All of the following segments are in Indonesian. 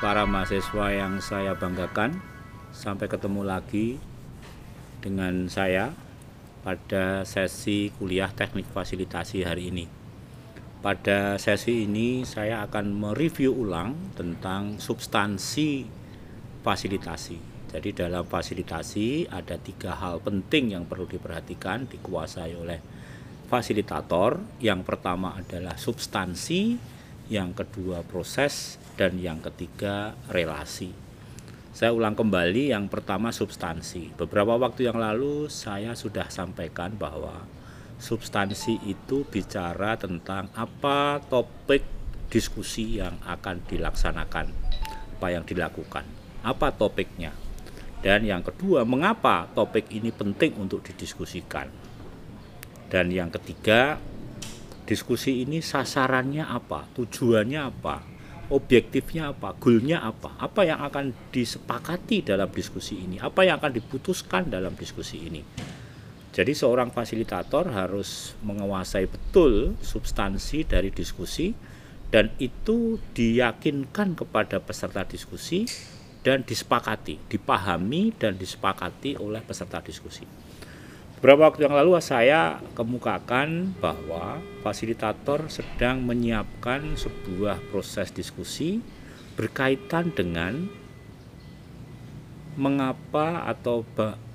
para mahasiswa yang saya banggakan, sampai ketemu lagi dengan saya pada sesi kuliah teknik fasilitasi hari ini. Pada sesi ini saya akan mereview ulang tentang substansi fasilitasi. Jadi dalam fasilitasi ada tiga hal penting yang perlu diperhatikan dikuasai oleh fasilitator. Yang pertama adalah substansi, yang kedua proses, dan yang ketiga relasi. Saya ulang kembali yang pertama substansi. Beberapa waktu yang lalu saya sudah sampaikan bahwa substansi itu bicara tentang apa topik diskusi yang akan dilaksanakan, apa yang dilakukan, apa topiknya. Dan yang kedua, mengapa topik ini penting untuk didiskusikan. Dan yang ketiga, diskusi ini sasarannya apa, tujuannya apa, objektifnya apa, goalnya apa, apa yang akan disepakati dalam diskusi ini, apa yang akan diputuskan dalam diskusi ini. Jadi seorang fasilitator harus menguasai betul substansi dari diskusi dan itu diyakinkan kepada peserta diskusi dan disepakati, dipahami dan disepakati oleh peserta diskusi. Beberapa waktu yang lalu saya kemukakan bahwa fasilitator sedang menyiapkan sebuah proses diskusi berkaitan dengan mengapa atau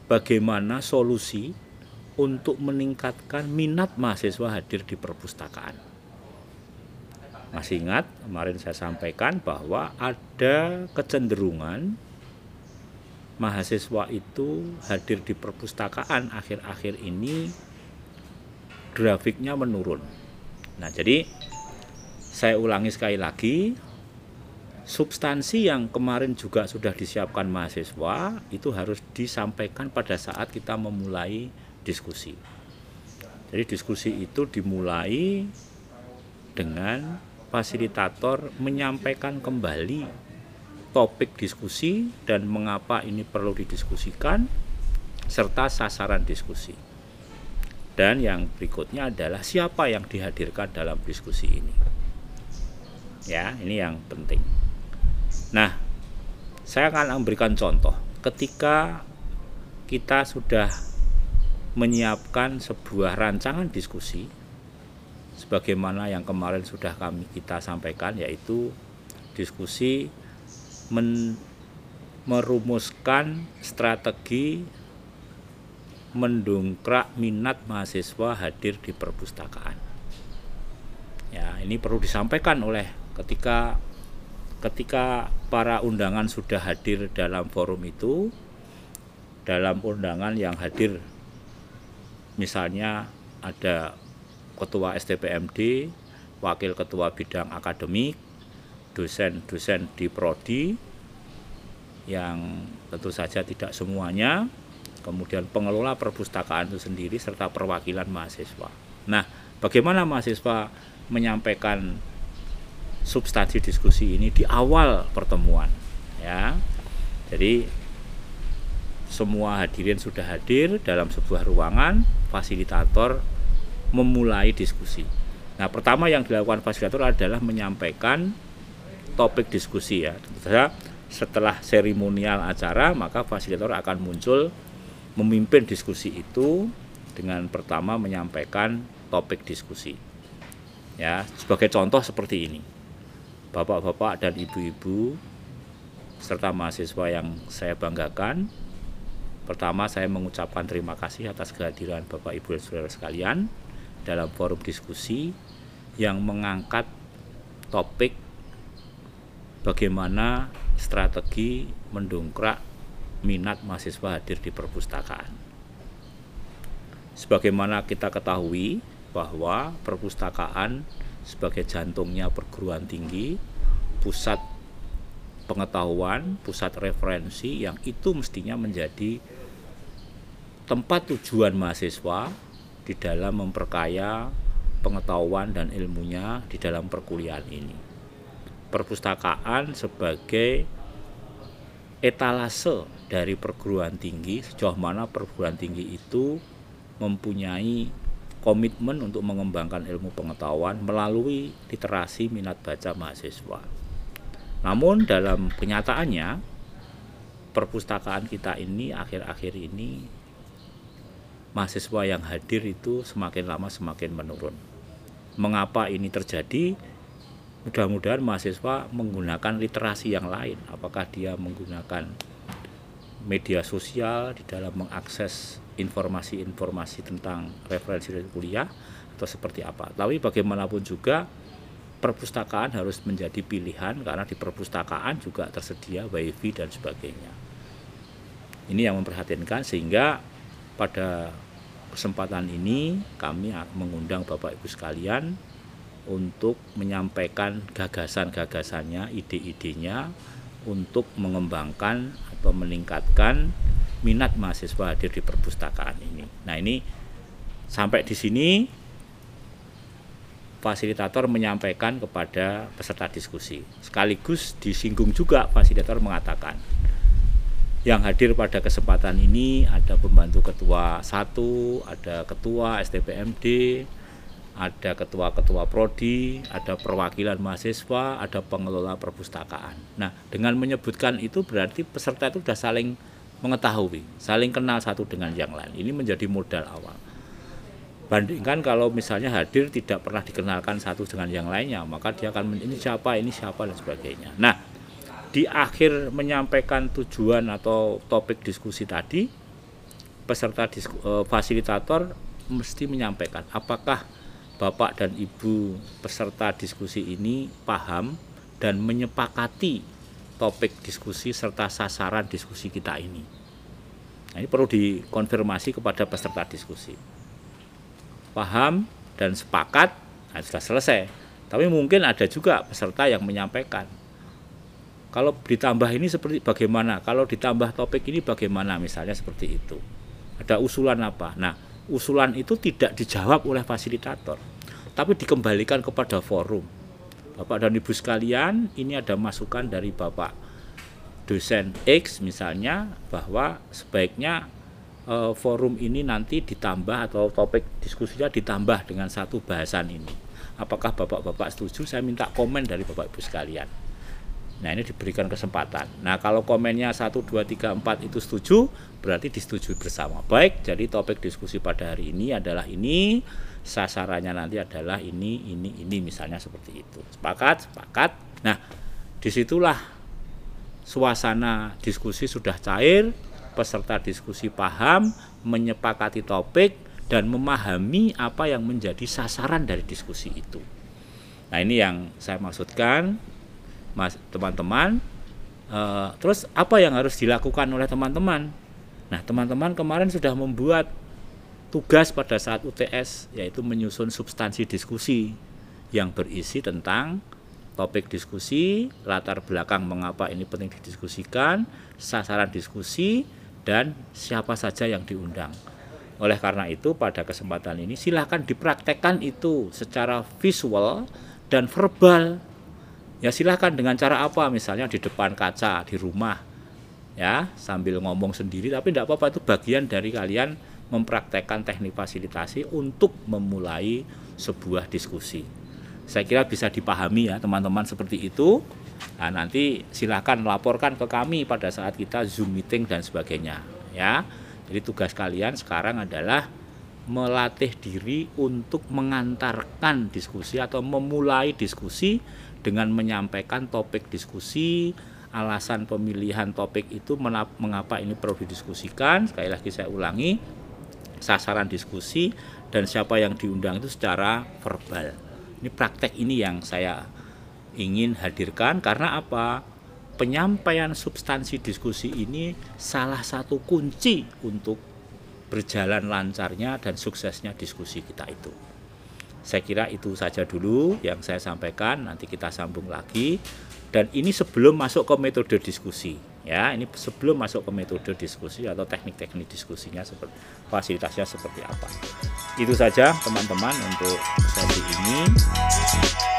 bagaimana solusi untuk meningkatkan minat mahasiswa hadir di perpustakaan. Masih ingat kemarin saya sampaikan bahwa ada kecenderungan mahasiswa itu hadir di perpustakaan akhir-akhir ini grafiknya menurun. Nah, jadi saya ulangi sekali lagi, substansi yang kemarin juga sudah disiapkan mahasiswa itu harus disampaikan pada saat kita memulai diskusi. Jadi diskusi itu dimulai dengan fasilitator menyampaikan kembali topik diskusi dan mengapa ini perlu didiskusikan serta sasaran diskusi. Dan yang berikutnya adalah siapa yang dihadirkan dalam diskusi ini. Ya, ini yang penting. Nah, saya akan memberikan contoh. Ketika kita sudah menyiapkan sebuah rancangan diskusi sebagaimana yang kemarin sudah kami kita sampaikan yaitu diskusi men, merumuskan strategi mendongkrak minat mahasiswa hadir di perpustakaan. Ya, ini perlu disampaikan oleh ketika ketika para undangan sudah hadir dalam forum itu dalam undangan yang hadir misalnya ada ketua STPMD, wakil ketua bidang akademik, dosen-dosen di prodi yang tentu saja tidak semuanya kemudian pengelola perpustakaan itu sendiri serta perwakilan mahasiswa. Nah, bagaimana mahasiswa menyampaikan substansi diskusi ini di awal pertemuan ya. Jadi semua hadirin sudah hadir dalam sebuah ruangan, fasilitator memulai diskusi. Nah, pertama yang dilakukan fasilitator adalah menyampaikan topik diskusi ya. Setelah seremonial acara maka fasilitator akan muncul memimpin diskusi itu dengan pertama menyampaikan topik diskusi. Ya, sebagai contoh seperti ini. Bapak-bapak dan ibu-ibu serta mahasiswa yang saya banggakan. Pertama saya mengucapkan terima kasih atas kehadiran Bapak Ibu dan Saudara sekalian dalam forum diskusi yang mengangkat topik bagaimana strategi mendongkrak minat mahasiswa hadir di perpustakaan. Sebagaimana kita ketahui bahwa perpustakaan sebagai jantungnya perguruan tinggi, pusat pengetahuan, pusat referensi yang itu mestinya menjadi tempat tujuan mahasiswa di dalam memperkaya pengetahuan dan ilmunya di dalam perkuliahan ini perpustakaan sebagai etalase dari perguruan tinggi sejauh mana perguruan tinggi itu mempunyai komitmen untuk mengembangkan ilmu pengetahuan melalui literasi minat baca mahasiswa. Namun dalam kenyataannya perpustakaan kita ini akhir-akhir ini mahasiswa yang hadir itu semakin lama semakin menurun. Mengapa ini terjadi? Mudah-mudahan mahasiswa menggunakan literasi yang lain. Apakah dia menggunakan media sosial di dalam mengakses informasi-informasi tentang referensi kuliah atau seperti apa. Tapi bagaimanapun juga perpustakaan harus menjadi pilihan karena di perpustakaan juga tersedia wifi dan sebagainya. Ini yang memperhatikan sehingga pada kesempatan ini kami mengundang Bapak Ibu sekalian untuk menyampaikan gagasan-gagasannya, ide-idenya untuk mengembangkan atau meningkatkan minat mahasiswa hadir di perpustakaan ini. Nah, ini sampai di sini fasilitator menyampaikan kepada peserta diskusi. Sekaligus disinggung juga fasilitator mengatakan yang hadir pada kesempatan ini ada pembantu ketua satu, ada ketua STPMD, ada ketua-ketua prodi, ada perwakilan mahasiswa, ada pengelola perpustakaan. Nah, dengan menyebutkan itu berarti peserta itu sudah saling mengetahui, saling kenal satu dengan yang lain. Ini menjadi modal awal. Bandingkan kalau misalnya hadir tidak pernah dikenalkan satu dengan yang lainnya, maka dia akan ini siapa, ini siapa dan sebagainya. Nah, di akhir menyampaikan tujuan atau topik diskusi tadi, peserta disku, eh, fasilitator mesti menyampaikan apakah Bapak dan Ibu peserta diskusi ini paham dan menyepakati topik diskusi serta sasaran diskusi kita ini. Nah, ini perlu dikonfirmasi kepada peserta diskusi. Paham dan sepakat, nah, sudah selesai. Tapi mungkin ada juga peserta yang menyampaikan, kalau ditambah ini seperti bagaimana? Kalau ditambah topik ini bagaimana? Misalnya seperti itu. Ada usulan apa? Nah, usulan itu tidak dijawab oleh fasilitator, tapi dikembalikan kepada forum. Bapak dan Ibu sekalian, ini ada masukan dari Bapak dosen X misalnya bahwa sebaiknya e, forum ini nanti ditambah atau topik diskusinya ditambah dengan satu bahasan ini. Apakah Bapak-bapak setuju? Saya minta komen dari Bapak Ibu sekalian. Nah ini diberikan kesempatan. Nah kalau komennya 1, 2, 3, 4 itu setuju, berarti disetujui bersama. Baik, jadi topik diskusi pada hari ini adalah ini, sasarannya nanti adalah ini, ini, ini misalnya seperti itu. Sepakat? Sepakat. Nah di situlah suasana diskusi sudah cair, peserta diskusi paham, menyepakati topik, dan memahami apa yang menjadi sasaran dari diskusi itu. Nah ini yang saya maksudkan mas teman-teman uh, terus apa yang harus dilakukan oleh teman-teman nah teman-teman kemarin sudah membuat tugas pada saat UTS yaitu menyusun substansi diskusi yang berisi tentang topik diskusi, latar belakang mengapa ini penting didiskusikan, sasaran diskusi, dan siapa saja yang diundang. Oleh karena itu, pada kesempatan ini silahkan dipraktekkan itu secara visual dan verbal ya silahkan dengan cara apa? Misalnya di depan kaca di rumah ya sambil ngomong sendiri. Tapi tidak apa-apa itu bagian dari kalian mempraktekkan teknik fasilitasi untuk memulai sebuah diskusi. Saya kira bisa dipahami ya teman-teman seperti itu. Nah, nanti silahkan laporkan ke kami pada saat kita zoom meeting dan sebagainya ya. Jadi tugas kalian sekarang adalah melatih diri untuk mengantarkan diskusi atau memulai diskusi dengan menyampaikan topik diskusi, alasan pemilihan topik itu mengapa ini perlu didiskusikan. Sekali lagi saya ulangi, sasaran diskusi dan siapa yang diundang itu secara verbal. Ini praktek ini yang saya ingin hadirkan karena apa? Penyampaian substansi diskusi ini salah satu kunci untuk berjalan lancarnya dan suksesnya diskusi kita itu. Saya kira itu saja dulu yang saya sampaikan. Nanti kita sambung lagi. Dan ini sebelum masuk ke metode diskusi, ya. Ini sebelum masuk ke metode diskusi atau teknik-teknik diskusinya seperti fasilitasnya seperti apa. Itu saja teman-teman untuk sesi ini.